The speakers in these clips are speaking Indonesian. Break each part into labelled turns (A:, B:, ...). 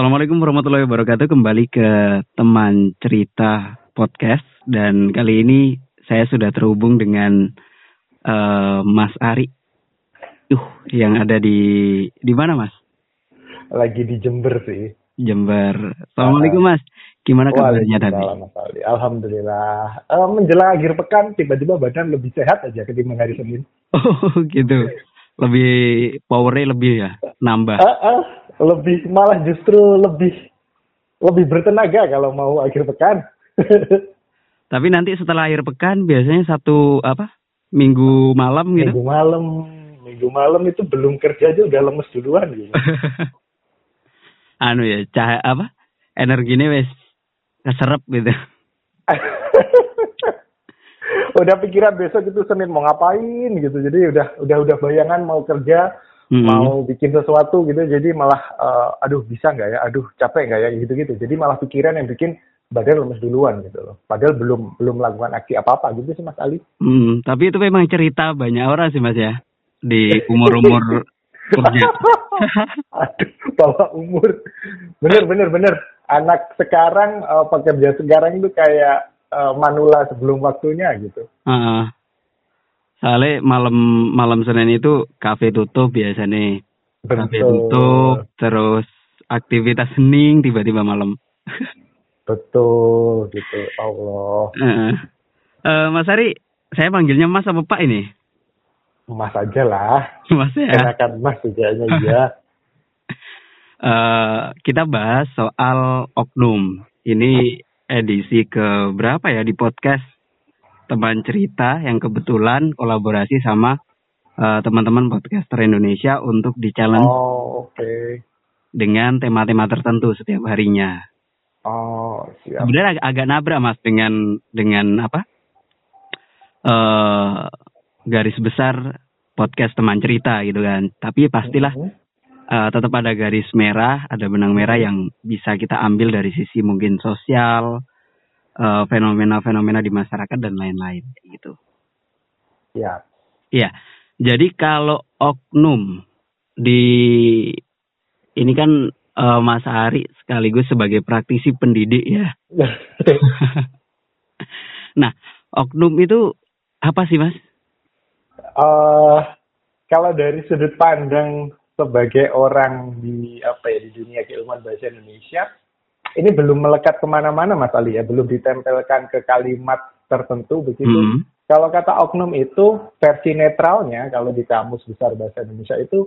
A: Assalamualaikum warahmatullahi wabarakatuh. Kembali ke teman cerita podcast dan kali ini saya sudah terhubung dengan uh, Mas Ari. Uh, yang ada di di mana Mas?
B: Lagi di Jember sih.
A: Jember. Assalamualaikum Mas. Gimana kabarnya tadi?
B: Alhamdulillah. Uh, menjelang akhir pekan tiba-tiba badan lebih sehat aja ketimbang hari Senin.
A: Oh gitu. Lebih powernya lebih ya nambah.
B: Uh, uh, lebih malah justru lebih lebih bertenaga kalau mau akhir pekan.
A: Tapi nanti setelah akhir pekan biasanya satu apa minggu malam gitu.
B: Minggu malam, minggu malam itu belum kerja aja udah lemes duluan gitu.
A: anu ya, cahaya apa? Energinya wes keserap gitu.
B: udah pikiran besok itu Senin mau ngapain gitu. Jadi udah udah udah bayangan mau kerja hmm. mau bikin sesuatu gitu. Jadi malah uh, aduh bisa nggak ya? Aduh capek nggak ya? Gitu gitu jadi malah pikiran yang bikin badan lemes duluan gitu loh. Padahal belum belum melakukan aksi apa apa gitu sih mas Ali.
A: Hmm, tapi itu memang cerita banyak orang sih mas ya. Di umur umur kerja.
B: Aduh bawa umur. Bener bener bener. Anak sekarang uh, pekerja sekarang itu kayak uh, manula sebelum waktunya gitu
A: uh, Soalnya malam malam Senin itu kafe tutup biasanya. Kafe tutup, terus aktivitas hening tiba-tiba malam.
B: Betul, gitu. Allah. Uh,
A: uh, Mas Ari, saya panggilnya Mas apa Pak ini?
B: Mas aja lah.
A: Mas ya.
B: Enakan Mas tujuannya ya.
A: uh, kita bahas soal oknum. Ini edisi ke berapa ya di podcast teman cerita yang kebetulan kolaborasi sama uh, teman-teman podcaster Indonesia untuk di challenge
B: oh, okay.
A: dengan tema-tema tertentu setiap harinya.
B: Oh, siap.
A: Sebenarnya agak, agak nabrak mas dengan dengan apa? Uh, garis besar podcast teman cerita gitu kan. Tapi pastilah uh, tetap ada garis merah, ada benang merah yang bisa kita ambil dari sisi mungkin sosial, fenomena fenomena-fenomena di masyarakat dan lain-lain gitu.
B: Ya.
A: Iya. Jadi kalau oknum di ini kan uh, Mas Ari sekaligus sebagai praktisi pendidik ya. nah, oknum itu apa sih Mas?
B: Uh, kalau dari sudut pandang sebagai orang di apa ya di dunia keilmuan bahasa Indonesia, ini belum melekat ke mana-mana Mas Ali ya, belum ditempelkan ke kalimat tertentu begitu. Hmm. Kalau kata oknum itu versi netralnya kalau di kamus besar bahasa Indonesia itu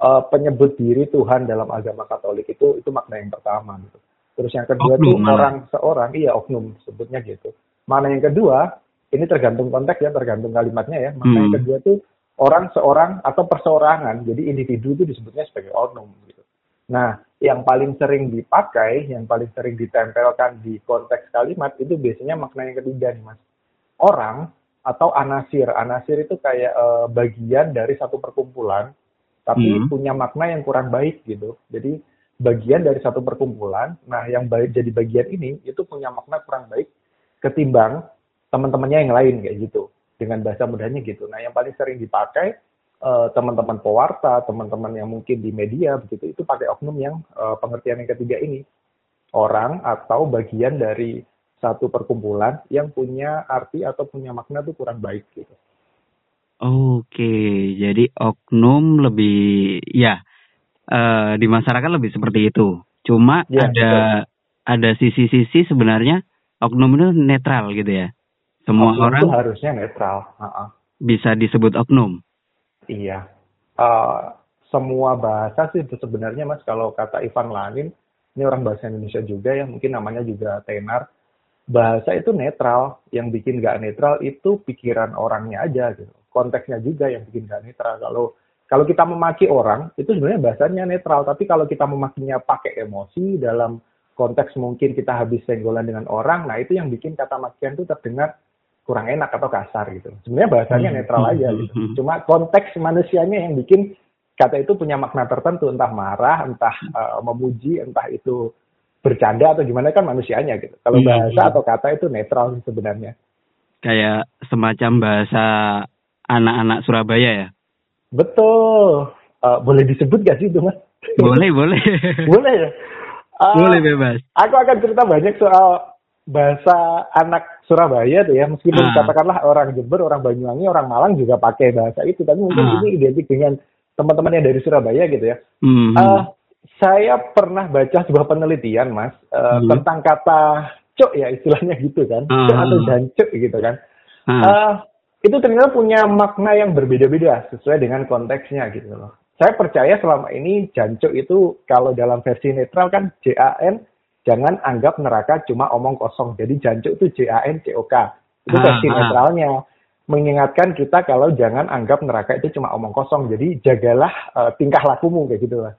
B: uh, penyebut diri Tuhan dalam agama Katolik itu itu makna yang pertama gitu. Terus yang kedua itu orang seorang, iya oknum sebutnya gitu. Mana yang kedua, ini tergantung konteks ya, tergantung kalimatnya ya. Mana hmm. yang kedua itu orang seorang atau perseorangan. Jadi individu itu disebutnya sebagai oknum. Nah, yang paling sering dipakai, yang paling sering ditempelkan di konteks kalimat itu biasanya makna yang ketiga nih mas. Orang atau anasir. Anasir itu kayak uh, bagian dari satu perkumpulan, tapi hmm. punya makna yang kurang baik gitu. Jadi bagian dari satu perkumpulan, nah yang baik jadi bagian ini itu punya makna kurang baik ketimbang teman-temannya yang lain kayak gitu. Dengan bahasa mudahnya gitu. Nah yang paling sering dipakai uh, teman-teman pewarta, teman-teman yang mungkin di media begitu itu pakai oknum yang uh, pengertian yang ketiga ini orang atau bagian dari satu perkumpulan yang punya arti atau punya makna tuh kurang baik gitu.
A: Oke, jadi oknum lebih ya uh, di masyarakat lebih seperti itu. Cuma ya, ada betul. ada sisi-sisi sebenarnya oknum itu netral gitu ya. Semua oknum orang
B: harusnya netral. Uh -uh.
A: Bisa disebut oknum.
B: Iya. Uh, semua bahasa sih sebenarnya mas kalau kata Ivan Lanin ini orang bahasa Indonesia juga ya mungkin namanya juga tenar. Bahasa itu netral yang bikin gak netral itu pikiran orangnya aja gitu. Konteksnya juga yang bikin gak netral. Kalau kalau kita memaki orang itu sebenarnya bahasanya netral. Tapi kalau kita memakinya pakai emosi dalam konteks mungkin kita habis senggolan dengan orang nah itu yang bikin kata makian itu terdengar kurang enak atau kasar gitu. Sebenarnya bahasanya hmm. netral aja hmm. gitu. Cuma konteks manusianya yang bikin kata itu punya makna tertentu, entah marah, entah uh, memuji, entah itu bercanda atau gimana kan manusianya gitu. Kalau iya, bahasa atau kata itu netral sebenarnya.
A: Kayak semacam bahasa anak-anak Surabaya ya?
B: Betul. Uh, boleh disebut gak sih itu mas?
A: Boleh, boleh.
B: boleh ya. Uh,
A: Boleh bebas.
B: Aku akan cerita banyak soal bahasa anak Surabaya tuh ya. Meskipun
A: Ah.
B: katakanlah orang Jember, orang Banyuwangi, orang Malang juga pakai bahasa itu. Tapi mungkin
A: Ah.
B: ini identik dengan teman-teman yang dari Surabaya gitu ya.
A: Hmm.
B: Eh, saya pernah baca sebuah penelitian, Mas, eh,
A: Hmm.
B: tentang kata cok ya istilahnya gitu kan, cok
A: Ah.
B: atau jancuk gitu kan.
A: Ah.
B: Eh, itu ternyata punya makna yang berbeda-beda sesuai dengan konteksnya gitu loh. Saya percaya selama ini jancuk itu kalau dalam versi netral kan JAN, jangan anggap neraka cuma omong kosong. Jadi jancuk itu JAN COK. Itu
A: Ah,
B: versi
A: ah.
B: netralnya. Mengingatkan kita kalau jangan anggap neraka itu cuma omong kosong. Jadi jagalah eh, tingkah lakumu kayak gitu lah.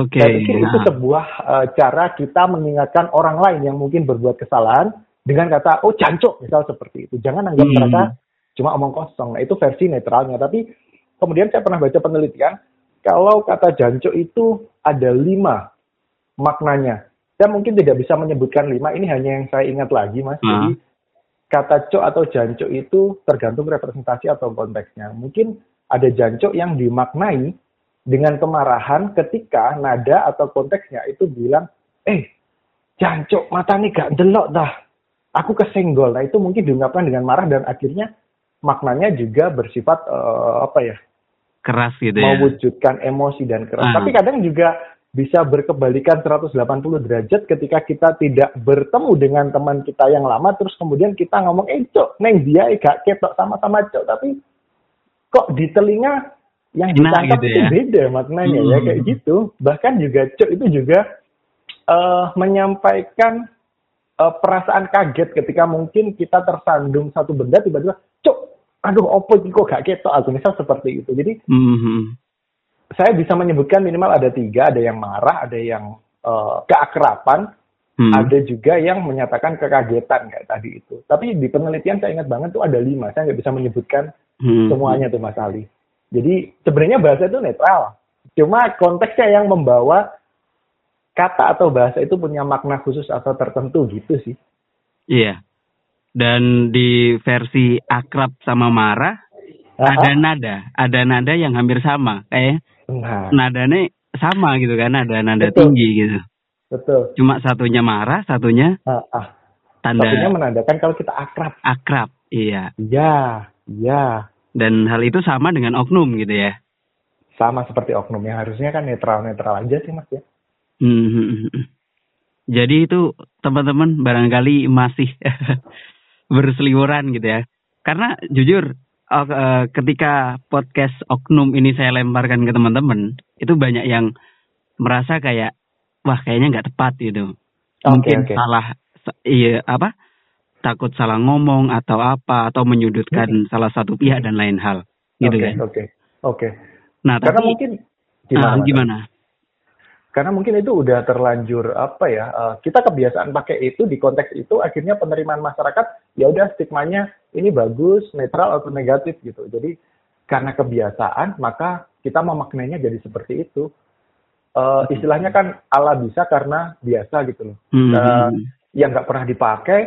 A: Oke.
B: Saya pikir itu
A: Ah.
B: sebuah eh, cara kita mengingatkan orang lain yang mungkin berbuat kesalahan dengan kata oh jancuk misal seperti itu. Jangan anggap
A: Hmm.
B: mereka cuma omong kosong. Nah, itu versi netralnya. Tapi kemudian saya pernah baca penelitian kalau kata jancuk itu ada lima maknanya. Saya mungkin tidak bisa menyebutkan lima. Ini hanya yang saya ingat lagi, Mas. Jadi kata cok atau jancuk itu tergantung representasi atau konteksnya. Mungkin ada jancuk yang dimaknai dengan kemarahan ketika nada atau konteksnya itu bilang, eh, jancuk mata nih gak delok dah. Aku kesenggol. Nah itu mungkin diungkapkan dengan marah dan akhirnya maknanya juga bersifat eh, apa ya?
A: Keras gitu ya.
B: mewujudkan emosi dan keras.
A: Ah.
B: Tapi kadang juga bisa berkebalikan 180 derajat ketika kita tidak bertemu dengan teman kita yang lama terus kemudian kita ngomong eh cok neng dia eh, gak ketok sama-sama cok tapi kok di telinga yang ditangkap
A: gitu
B: itu
A: ya.
B: beda maknanya ya
A: Hmm.
B: kayak gitu bahkan juga cok itu juga eh, menyampaikan eh, perasaan kaget ketika mungkin kita tersandung satu benda tiba-tiba cok aduh opo kok gak ketok aku misal seperti itu jadi
A: Mhm.
B: Saya bisa menyebutkan minimal ada tiga, ada yang marah, ada yang eh, keakraban,
A: Hmm.
B: ada juga yang menyatakan kekagetan kayak tadi itu. Tapi di penelitian saya ingat banget tuh ada lima, saya nggak bisa menyebutkan
A: Hmm.
B: semuanya tuh Mas Ali. Jadi sebenarnya bahasa itu netral, cuma konteksnya yang membawa kata atau bahasa itu punya makna khusus atau tertentu gitu sih.
A: Iya. Dan di versi akrab sama marah ada nada, ada nada yang hampir sama. Kayak
B: Nah,
A: nadanya sama gitu kan, ada nada
B: Betul.
A: tinggi gitu.
B: betul.
A: Cuma satunya marah, satunya
B: Ah, ah.
A: tanda
B: Satunya menandakan kalau kita akrab.
A: akrab. Iya.
B: Ya, ya.
A: Dan hal itu sama dengan oknum gitu ya.
B: Sama seperti oknum yang harusnya kan netral-netral aja sih Mas ya.
A: Hmm. Jadi itu teman-teman barangkali masih berseliweran gitu ya. Karena jujur eh, ketika podcast oknum ini saya lemparkan ke teman-teman, itu banyak yang merasa kayak wah kayaknya nggak tepat gitu.
B: Oke,
A: Mungkin
B: oke.
A: salah sa- iya apa? Takut salah ngomong atau apa atau menyudutkan salah satu pihak dan lain hal gitu
B: Oke,
A: kan.
B: Oke, oke.
A: Nah,
B: Karena
A: tapi
B: mungkin
A: ah,
B: Mas?
A: gimana?
B: Karena mungkin itu udah terlanjur apa ya? eh, kita kebiasaan pakai itu di konteks itu akhirnya penerimaan masyarakat ya udah stigmanya ini bagus, netral atau negatif gitu. Jadi karena kebiasaan maka kita memaknainya jadi seperti itu. Eh, istilahnya kan ala bisa karena biasa gitu loh.
A: Hmm.
B: Eh, yang nggak pernah dipakai,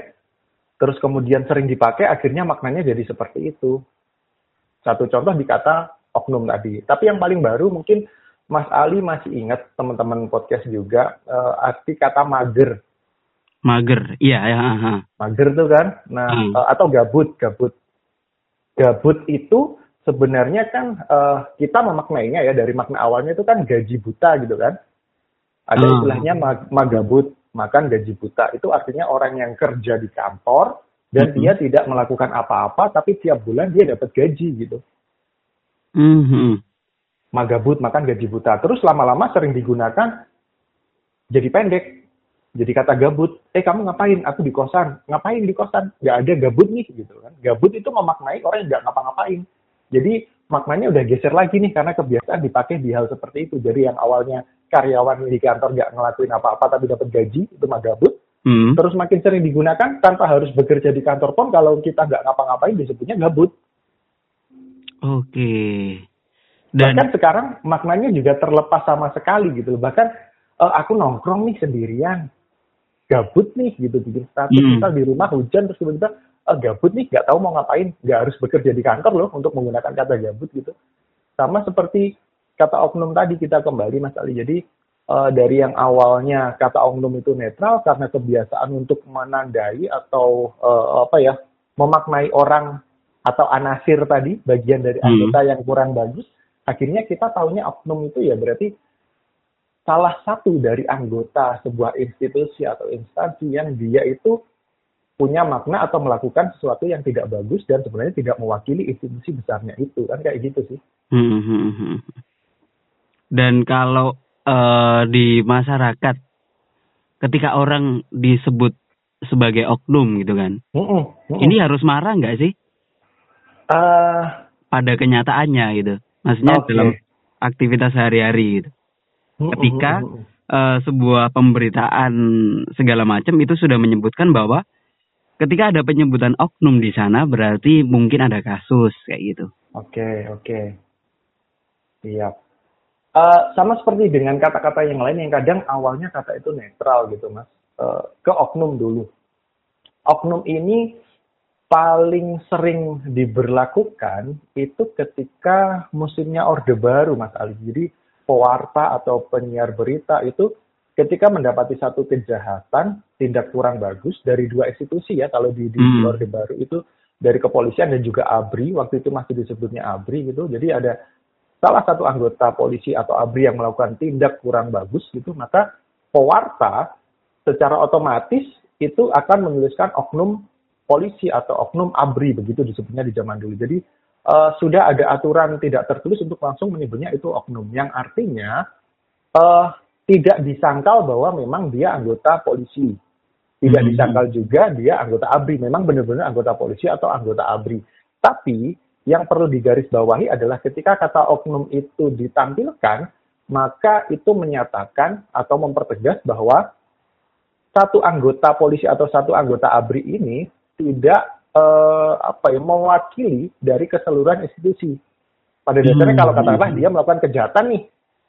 B: terus kemudian sering dipakai, akhirnya maknanya jadi seperti itu. Satu contoh di kata oknum tadi. Tapi yang paling baru mungkin Mas Ali masih ingat teman-teman podcast juga eh, arti kata mager.
A: Mager. Iya, ya. aha.
B: Mager tuh kan, nah
A: Hmm.
B: eh, atau gabut, gabut. Gabut itu sebenarnya kan eh, kita memaknainya ya dari makna awalnya itu kan gaji buta gitu kan. Ada
A: Hmm.
B: istilahnya mag- magabut, makan gaji buta. Itu artinya orang yang kerja di kantor dan
A: Mhm.
B: dia tidak melakukan apa-apa tapi tiap bulan dia dapat gaji gitu.
A: Mhm.
B: Magabut makan gaji buta. Terus lama-lama sering digunakan jadi pendek. Jadi kata gabut, eh kamu ngapain? Aku di kosan. Ngapain di kosan? Gak ada gabut nih gitu kan. Gabut itu memaknai orang yang gak ngapa-ngapain. Jadi maknanya udah geser lagi nih karena kebiasaan dipakai di hal seperti itu. Jadi yang awalnya karyawan di kantor gak ngelakuin apa-apa tapi dapat gaji itu mah gabut.
A: Hmm.
B: Terus makin sering digunakan tanpa harus bekerja di kantor pun kalau kita nggak ngapa-ngapain disebutnya gabut.
A: Oke. Dan
B: Bahkan sekarang maknanya juga terlepas sama sekali gitu. loh. Bahkan eh, aku nongkrong nih sendirian, gabut nih gitu bikin status
A: Hmm.
B: misal di rumah hujan terus tiba-tiba eh, gabut nih nggak tahu mau ngapain, nggak harus bekerja di kantor loh untuk menggunakan kata gabut gitu. Sama seperti kata oknum tadi kita kembali Mas Ali. Jadi uh, dari yang awalnya kata oknum itu netral karena kebiasaan untuk menandai atau uh, apa ya memaknai orang atau anasir tadi bagian dari hmm. anggota hmm. yang kurang bagus akhirnya kita tahunya oknum itu ya berarti salah satu dari anggota sebuah institusi atau instansi yang dia itu punya makna atau melakukan sesuatu yang tidak bagus dan sebenarnya tidak mewakili institusi besarnya itu kan kayak gitu sih. Hmm. hmm, hmm.
A: Dan kalau uh, di masyarakat ketika orang disebut sebagai oknum gitu kan, mm -mm, mm -mm. ini harus marah nggak sih? Uh, pada kenyataannya gitu, maksudnya okay. dalam aktivitas sehari-hari gitu. Ketika uh, sebuah pemberitaan segala macam itu sudah menyebutkan bahwa ketika ada penyebutan oknum di sana berarti mungkin ada kasus kayak gitu.
B: Oke okay, oke, okay. siap. Uh, sama seperti dengan kata-kata yang lain yang kadang awalnya kata itu netral gitu mas. Uh, ke oknum dulu. Oknum ini paling sering diberlakukan itu ketika musimnya Orde Baru Mas Ali. Jadi pewarta atau penyiar berita itu ketika mendapati satu kejahatan, tindak kurang bagus dari dua institusi ya, kalau di, di hmm. Orde Baru itu dari kepolisian dan juga ABRI, waktu itu masih disebutnya ABRI gitu. Jadi ada salah satu anggota polisi atau ABRI yang melakukan tindak kurang bagus gitu, maka pewarta secara otomatis itu akan menuliskan oknum polisi atau oknum ABRI begitu disebutnya di zaman dulu. Jadi uh, sudah ada aturan tidak tertulis untuk langsung menyebutnya itu oknum yang artinya uh, tidak disangkal bahwa memang dia anggota polisi. Tidak hmm. disangkal juga dia anggota ABRI, memang benar-benar anggota polisi atau anggota ABRI. Tapi yang perlu digarisbawahi adalah ketika kata oknum itu ditampilkan, maka itu menyatakan atau mempertegas bahwa satu anggota polisi atau satu anggota ABRI ini tidak eh, apa ya mewakili dari keseluruhan institusi. Pada dasarnya hmm. kalau katakanlah dia melakukan kejahatan nih,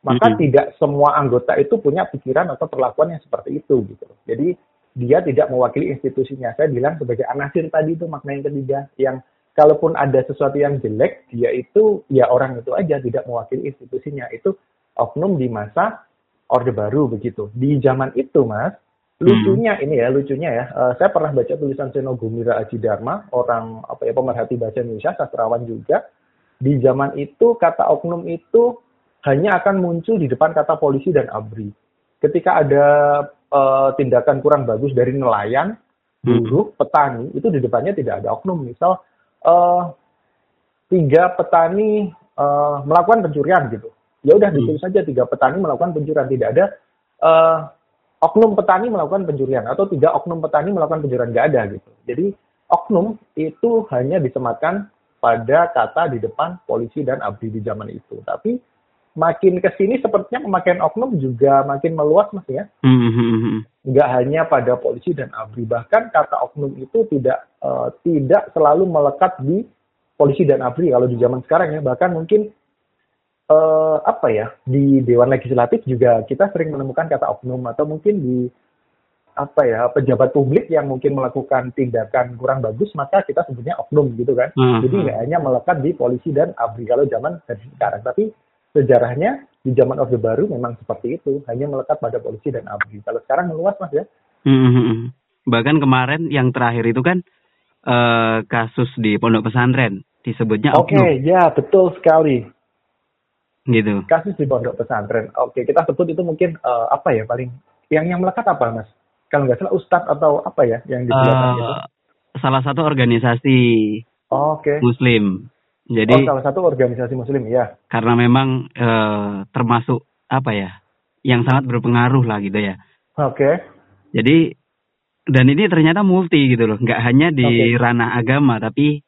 B: maka hmm. tidak semua anggota itu punya pikiran atau perlakuan yang seperti itu gitu. Jadi dia tidak mewakili institusinya. Saya bilang sebagai anasir tadi itu makna yang ketiga yang kalaupun ada sesuatu yang jelek, dia itu ya orang itu aja tidak mewakili institusinya. Itu oknum di masa Orde Baru begitu. Di zaman itu, Mas, lucunya hmm. ini ya, lucunya ya. Uh, saya pernah baca tulisan Seno Gumira Aji Dharma, orang apa ya pemerhati bahasa Indonesia, sastrawan juga. Di zaman itu kata oknum itu hanya akan muncul di depan kata polisi dan ABRI. Ketika ada uh, tindakan kurang bagus dari nelayan, buruh, hmm. petani, itu di depannya tidak ada oknum. Misal uh, tiga petani uh, melakukan pencurian gitu. Ya udah hmm. ditulis saja tiga petani melakukan pencurian, tidak ada uh, oknum petani melakukan pencurian atau tiga oknum petani melakukan pencurian nggak ada gitu. Jadi oknum itu hanya disematkan pada kata di depan polisi dan abdi di zaman itu. Tapi makin ke sini sepertinya pemakaian oknum juga makin meluas mas ya. Mm-hmm. Nggak hanya pada polisi dan ABRI, bahkan kata oknum itu tidak uh, tidak selalu melekat di polisi dan ABRI kalau di zaman sekarang ya. Bahkan mungkin uh, apa ya di Dewan Legislatif juga kita sering menemukan kata oknum atau mungkin di apa ya pejabat publik yang mungkin melakukan tindakan kurang bagus maka kita sebutnya oknum gitu kan. Mm-hmm. Jadi nggak hanya melekat di polisi dan ABRI kalau zaman sekarang, tapi sejarahnya di zaman Orde Baru memang seperti itu, hanya melekat pada polisi dan ABRI. Kalau sekarang meluas mas ya.
A: Hmm, bahkan kemarin yang terakhir itu kan uh, kasus di pondok pesantren disebutnya
B: Oke, okay, ya betul sekali.
A: Gitu.
B: Kasus di pondok pesantren. Oke, kita sebut itu mungkin uh, apa ya paling yang yang melekat apa mas? Kalau nggak salah ustadz atau apa ya yang di uh,
A: itu? Salah satu organisasi oh, okay. Muslim jadi
B: oh, salah satu organisasi muslim ya.
A: Karena memang e, termasuk apa ya, yang sangat berpengaruh lah gitu ya.
B: Oke. Okay.
A: Jadi dan ini ternyata multi gitu loh, nggak hanya di okay. ranah agama tapi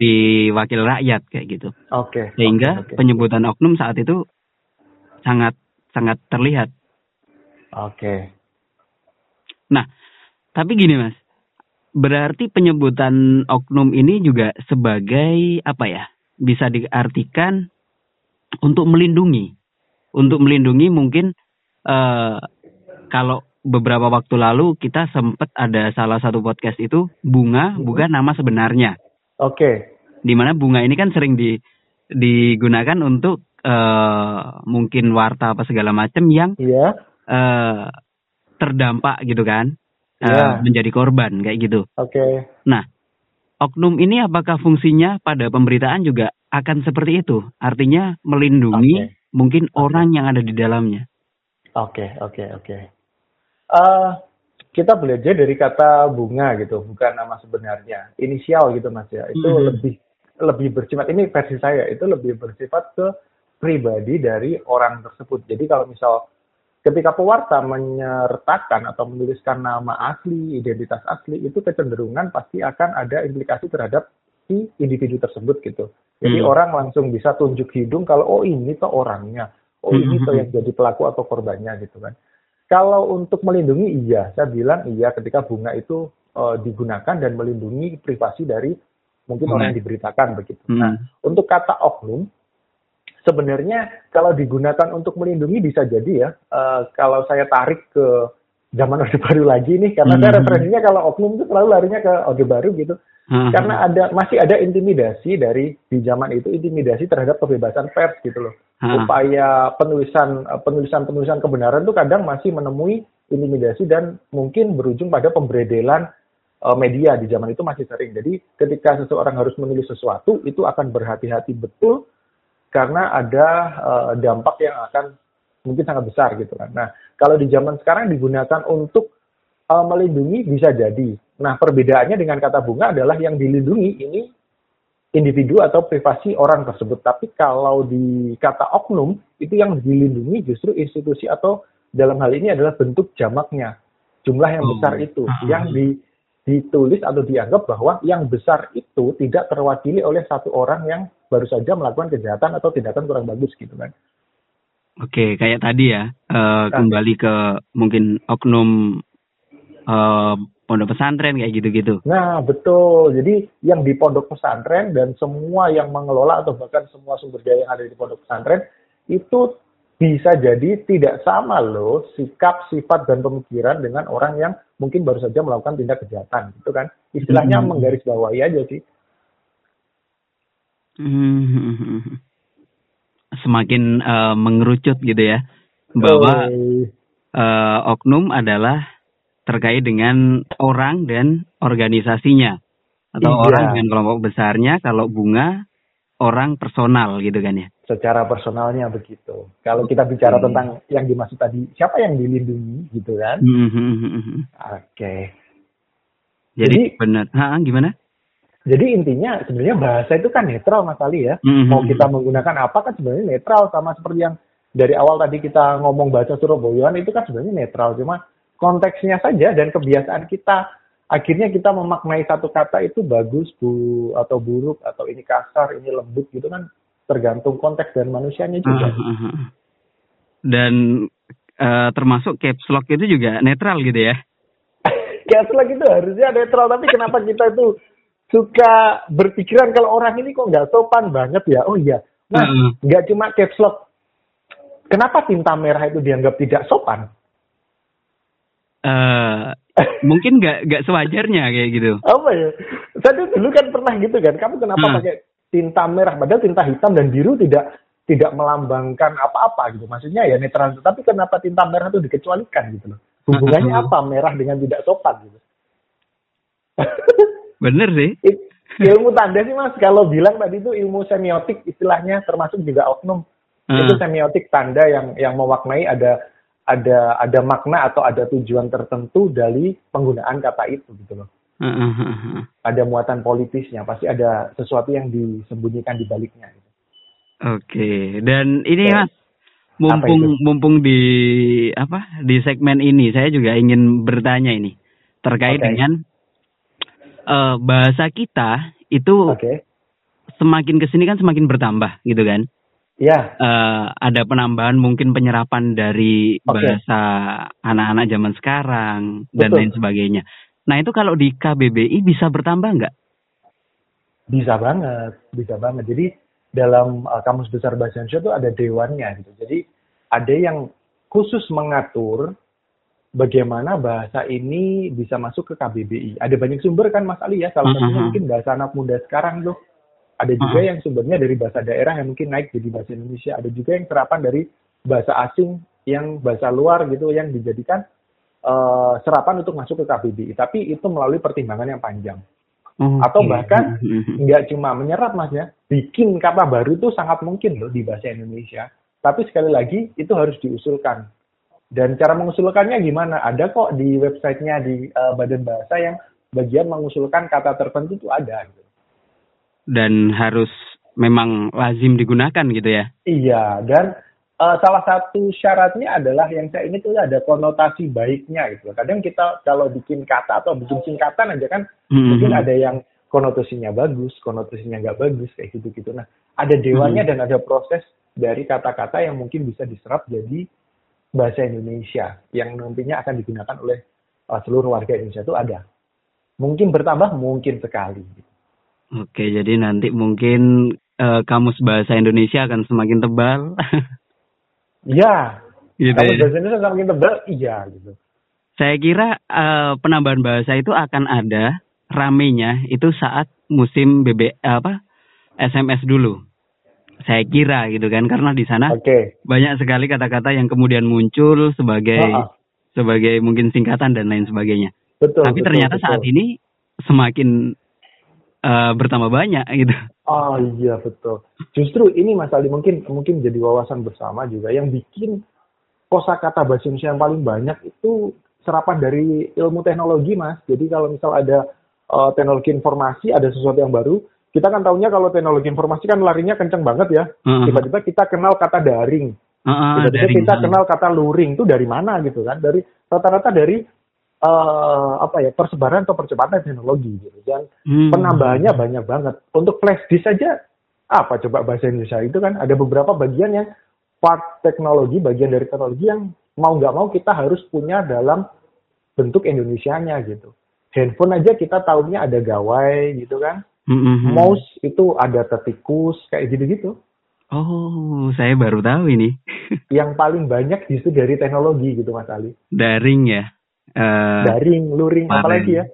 A: di wakil rakyat kayak gitu.
B: Oke. Okay.
A: Sehingga okay, okay. penyebutan oknum saat itu sangat sangat terlihat.
B: Oke. Okay.
A: Nah, tapi gini mas, Berarti penyebutan oknum ini juga sebagai apa ya? Bisa diartikan untuk melindungi. Untuk melindungi mungkin uh, kalau beberapa waktu lalu kita sempat ada salah satu podcast itu bunga bukan nama sebenarnya.
B: Oke. Okay.
A: Di mana bunga ini kan sering di, digunakan untuk uh, mungkin warta apa segala macam yang
B: Iya.
A: uh, terdampak gitu kan, uh,
B: Iya.
A: menjadi korban kayak gitu.
B: Oke.
A: Nah, oknum ini apakah fungsinya pada pemberitaan juga akan seperti itu? Artinya melindungi
B: Oke.
A: mungkin orang yang ada di dalamnya.
B: Oke, oke, oke. Eh, kita belajar dari kata bunga gitu, bukan nama sebenarnya. Inisial gitu Mas ya. Itu
A: Mhm.
B: lebih lebih bersifat ini versi saya itu lebih bersifat ke pribadi dari orang tersebut. Jadi kalau misal ketika pewarta menyertakan atau menuliskan nama asli, identitas asli, itu kecenderungan pasti akan ada implikasi terhadap si individu tersebut gitu. Jadi
A: Hmm.
B: orang langsung bisa tunjuk hidung kalau oh ini tuh orangnya, oh ini tuh yang jadi pelaku atau korbannya gitu kan. Kalau untuk melindungi iya, saya bilang iya ketika bunga itu eh, digunakan dan melindungi privasi dari mungkin orang yang diberitakan begitu.
A: Hmm.
B: Nah, untuk kata oknum sebenarnya kalau digunakan untuk melindungi bisa jadi ya. eh, kalau saya tarik ke zaman orde baru lagi nih, karena saya
A: Hmm.
B: referensinya kalau oknum itu selalu larinya ke orde baru gitu.
A: Hmm.
B: Karena ada masih ada intimidasi dari di zaman itu intimidasi terhadap kebebasan pers gitu loh.
A: Ah.
B: Upaya penulisan penulisan penulisan kebenaran tuh kadang masih menemui intimidasi dan mungkin berujung pada pemberedelan eh, media di zaman itu masih sering. Jadi ketika seseorang harus menulis sesuatu itu akan berhati-hati betul karena ada eh, dampak yang akan mungkin sangat besar gitu kan. Nah, kalau di zaman sekarang digunakan untuk eh, melindungi bisa jadi. Nah, perbedaannya dengan kata bunga adalah yang dilindungi ini individu atau privasi orang tersebut. Tapi kalau di kata oknum, itu yang dilindungi justru institusi atau dalam hal ini adalah bentuk jamaknya. Jumlah yang
A: Oh.
B: besar itu.
A: Ah.
B: Yang di, ditulis atau dianggap bahwa yang besar itu tidak terwakili oleh satu orang yang baru saja melakukan kejahatan atau tindakan kurang bagus gitu kan.
A: Oke, kayak tadi ya, eh, kembali ke mungkin oknum eh, pondok pesantren kayak gitu-gitu.
B: Nah, betul. Jadi yang di pondok pesantren dan semua yang mengelola atau bahkan semua sumber daya yang ada di pondok pesantren itu bisa jadi tidak sama loh sikap, sifat, dan pemikiran dengan orang yang mungkin baru saja melakukan tindak kejahatan. Gitu kan. Istilahnya
A: Hmm.
B: menggarisbawahi aja sih.
A: Hmm. Semakin eh, mengerucut gitu ya, bahwa
B: Eh,
A: eh, oknum adalah terkait dengan orang dan organisasinya atau
B: Iya.
A: orang dengan kelompok besarnya. Kalau bunga orang personal gitu kan ya.
B: secara personalnya begitu. Kalau kita bicara
A: Oke.
B: tentang yang dimaksud tadi, siapa yang dilindungi gitu kan.
A: Hmm.
B: Oke.
A: Jadi,
B: Jadi-
A: benar. Ha, gimana?
B: Jadi intinya sebenarnya bahasa itu kan netral Mas Ali ya.
A: Mhm.
B: Mau kita menggunakan apa kan sebenarnya netral sama seperti yang dari awal tadi kita ngomong bahasa Surabayaan itu kan sebenarnya netral cuma konteksnya saja dan kebiasaan kita akhirnya kita memaknai satu kata itu bagus bu atau buruk atau ini kasar ini lembut gitu kan tergantung konteks dan manusianya juga.
A: Ah. Dan eh, termasuk caps lock itu juga netral gitu ya.
B: Gaslight itu harusnya netral tapi kenapa kita itu suka berpikiran kalau orang ini kok nggak sopan banget ya. Oh iya. Nah nggak cuma caps lock. Kenapa tinta merah itu dianggap tidak sopan?
A: Eh, mungkin nggak nggak sewajarnya kayak gitu.
B: apa ya? Saya dulu kan pernah gitu kan. Kamu kenapa
A: Hmm.
B: pakai tinta merah? Padahal tinta hitam dan biru tidak tidak melambangkan apa-apa gitu. Maksudnya ya netral. Tapi kenapa tinta merah itu dikecualikan gitu loh? Hubungannya
A: Hmm.
B: apa merah dengan tidak sopan gitu
A: Bener sih.
B: Ilmu tanda sih mas kalau bilang tadi itu ilmu semiotik istilahnya termasuk juga oknum
A: Heeh.
B: itu semiotik tanda yang yang memaknai ada ada ada makna atau ada tujuan tertentu dari penggunaan kata itu gitu loh
A: heeh.
B: ada muatan politisnya pasti ada sesuatu yang disembunyikan di baliknya gitu.
A: Oke, dan ini
B: Ya.
A: Mas, mumpung mumpung di apa di segmen ini saya juga ingin bertanya ini terkait
B: Oke.
A: dengan eh, bahasa kita itu
B: oke
A: semakin ke sini kan semakin bertambah gitu kan.
B: ya
A: Eh, ada penambahan mungkin penyerapan dari
B: Oke.
A: bahasa anak-anak zaman sekarang dan
B: Betul.
A: lain sebagainya. Nah itu kalau di KBBI bisa bertambah nggak?
B: bisa banget bisa banget jadi dalam uh, kamus besar bahasa Indonesia itu ada dewannya gitu jadi ada yang khusus mengatur bagaimana bahasa ini bisa masuk ke KBBI ada banyak sumber kan Mas Ali ya salah satunya
A: Mhm.
B: mungkin bahasa anak muda sekarang tuh Ada juga yang sumbernya dari bahasa daerah yang mungkin naik jadi bahasa Indonesia. Ada juga yang serapan dari bahasa asing yang bahasa luar gitu yang dijadikan uh, serapan untuk masuk ke KBBI. Tapi itu melalui pertimbangan yang panjang. Okay. Atau bahkan nggak cuma menyerap mas ya, bikin kata baru itu sangat mungkin loh di bahasa Indonesia. Tapi sekali lagi itu harus diusulkan. Dan cara mengusulkannya gimana? Ada kok di websitenya di uh, Badan Bahasa yang bagian mengusulkan kata tertentu itu ada. Gitu.
A: Dan harus memang lazim digunakan gitu ya?
B: Iya, dan uh, salah satu syaratnya adalah yang saya ingat itu ada konotasi baiknya gitu. Kadang kita kalau bikin kata atau bikin singkatan aja kan mm-hmm. mungkin ada yang konotasinya bagus, konotasinya nggak bagus kayak gitu-gitu. Nah, ada dewanya mm-hmm. dan ada proses dari kata-kata yang mungkin bisa diserap jadi bahasa Indonesia yang nantinya akan digunakan oleh uh, seluruh warga Indonesia itu ada. Mungkin bertambah, mungkin sekali.
A: Oke, jadi nanti mungkin uh, kamus bahasa Indonesia akan semakin tebal.
B: Iya. gitu kamus ya? bahasa Indonesia semakin tebal, iya gitu.
A: Saya kira uh, penambahan bahasa itu akan ada ramenya itu saat musim BB apa SMS dulu saya kira gitu kan karena di sana okay. banyak sekali kata-kata yang kemudian muncul sebagai uh -huh. sebagai mungkin singkatan dan lain sebagainya. Betul. Tapi betul, ternyata betul. saat ini semakin uh, bertambah banyak gitu.
B: Oh iya betul. Justru ini Mas Ali mungkin mungkin jadi wawasan bersama juga yang bikin kosakata bahasa Indonesia yang paling banyak itu serapan dari ilmu teknologi Mas. Jadi kalau misal ada uh, teknologi informasi ada sesuatu yang baru kita kan tahunya kalau teknologi informasi kan larinya kenceng banget ya. Tiba-tiba kita kenal kata daring. Tiba-tiba kita kenal kata luring itu dari mana gitu kan? Dari rata-rata dari uh, apa ya persebaran atau percepatan teknologi gitu. Dan hmm. penambahannya banyak banget. Untuk flash disk saja apa coba bahasa Indonesia itu kan ada beberapa bagian yang part teknologi, bagian dari teknologi yang mau nggak mau kita harus punya dalam bentuk Indonesianya gitu. Handphone aja kita tahunya ada gawai gitu kan. Mm-hmm. Mouse itu ada tetikus kayak gitu-gitu.
A: Oh, saya baru tahu ini.
B: yang paling banyak justru dari teknologi gitu Mas Ali.
A: Daring ya.
B: Uh, Daring, luring, apa apalagi ya.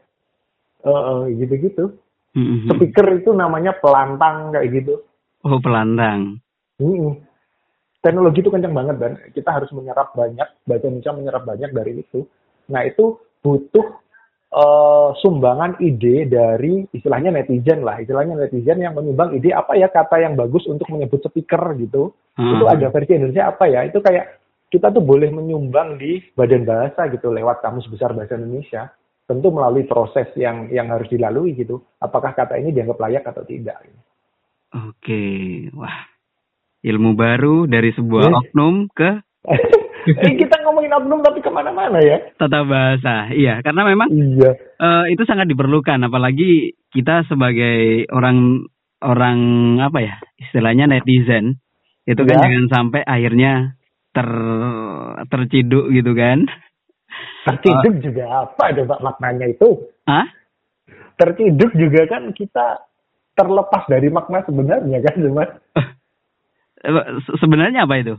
B: Uh, uh, gitu-gitu. Mm-hmm. Speaker itu namanya pelantang kayak gitu.
A: Oh, pelantang.
B: Mm-hmm. Teknologi itu kencang banget dan kita harus menyerap banyak, bahasa Indonesia menyerap banyak dari itu. Nah, itu butuh uh, sumbangan ide dari istilahnya netizen lah, istilahnya netizen yang menyumbang ide apa ya kata yang bagus untuk menyebut speaker gitu. Hmm. Itu ada versi Indonesia apa ya? Itu kayak kita tuh boleh menyumbang di badan bahasa gitu lewat kamus besar bahasa Indonesia. Tentu melalui proses yang yang harus dilalui gitu. Apakah kata ini dianggap layak atau tidak?
A: Oke, wah ilmu baru dari sebuah eh. oknum ke
B: eh, kita ngomongin oknum tapi ke mana-mana ya.
A: Tata bahasa, iya. Karena memang iya. Uh, itu sangat diperlukan, apalagi kita sebagai orang orang apa ya istilahnya netizen itu kan ya. kan jangan sampai akhirnya ter terciduk gitu kan.
B: Terciduk uh, juga apa coba maknanya itu?
A: Hah?
B: Terciduk juga kan kita terlepas dari makna sebenarnya kan, Mas?
A: sebenarnya apa itu?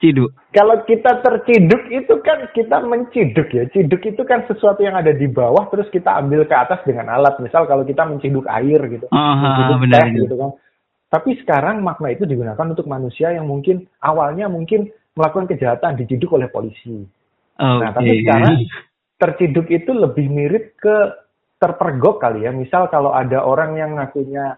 A: Ciduk.
B: Kalau kita terciduk itu kan kita menciduk ya. Ciduk itu kan sesuatu yang ada di bawah terus kita ambil ke atas dengan alat. Misal kalau kita menciduk air gitu.
A: Oh, menciduk benar, teh
B: gitu kan. Tapi sekarang makna itu digunakan untuk manusia yang mungkin awalnya mungkin melakukan kejahatan diciduk oleh polisi. Okay. Nah, tapi sekarang terciduk itu lebih mirip ke terpergok kali ya. Misal kalau ada orang yang ngakunya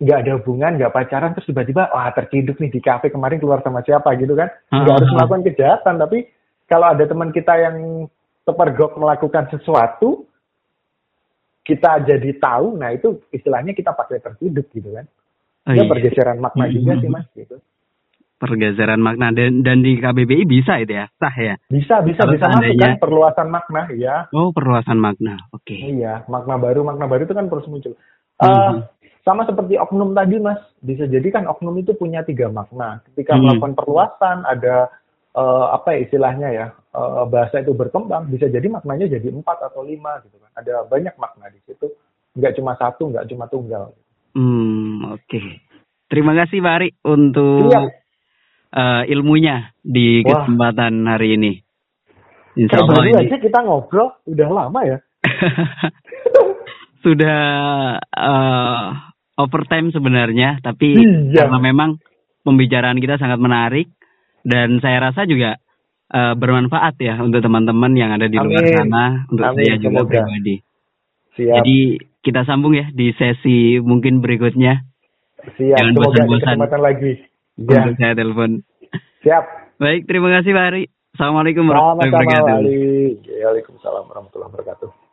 B: nggak ada hubungan, nggak pacaran, terus tiba-tiba wah terciduk nih di kafe kemarin keluar sama siapa gitu kan, nggak harus melakukan kejahatan, tapi kalau ada teman kita yang terpergok melakukan sesuatu, kita jadi tahu, nah itu istilahnya kita pakai terciduk gitu kan. Oh, iya. pergeseran makna hmm. juga sih mas gitu.
A: Pergeseran makna dan dan di KBBI bisa itu ya sah ya?
B: Bisa bisa Kalau bisa masuk kan perluasan makna ya.
A: Oh perluasan makna, oke. Okay.
B: Iya makna baru makna baru itu kan terus muncul. Uh, sama seperti oknum tadi, Mas. Bisa jadi kan oknum itu punya tiga makna. Ketika hmm. melakukan perluasan, ada uh, apa ya istilahnya ya, uh, bahasa itu berkembang, bisa jadi maknanya jadi empat atau lima gitu kan. Ada banyak makna di situ. Nggak cuma satu, nggak cuma tunggal.
A: Hmm, oke. Okay. Terima kasih, Pak Ari, untuk iya. uh, ilmunya di Wah. kesempatan hari ini.
B: Insya Allah ini. aja kita ngobrol, udah lama ya.
A: Sudah uh, overtime sebenarnya, tapi
B: Iya.
A: karena memang pembicaraan kita sangat menarik dan saya rasa juga eh, bermanfaat ya untuk teman-teman yang ada di luar
B: Amin.
A: sana, untuk
B: Amin,
A: saya juga
B: semoga.
A: pribadi.
B: Siap.
A: Jadi kita sambung ya di sesi mungkin berikutnya.
B: Siap.
A: jangan bosan-bosan.
B: lagi. Ya.
A: Untuk saya telepon.
B: Siap.
A: Baik, terima kasih Pak Ari. Assalamualaikum warahmatullahi wabarakatuh.
B: Waalaikumsalam warahmatullahi wabarakatuh.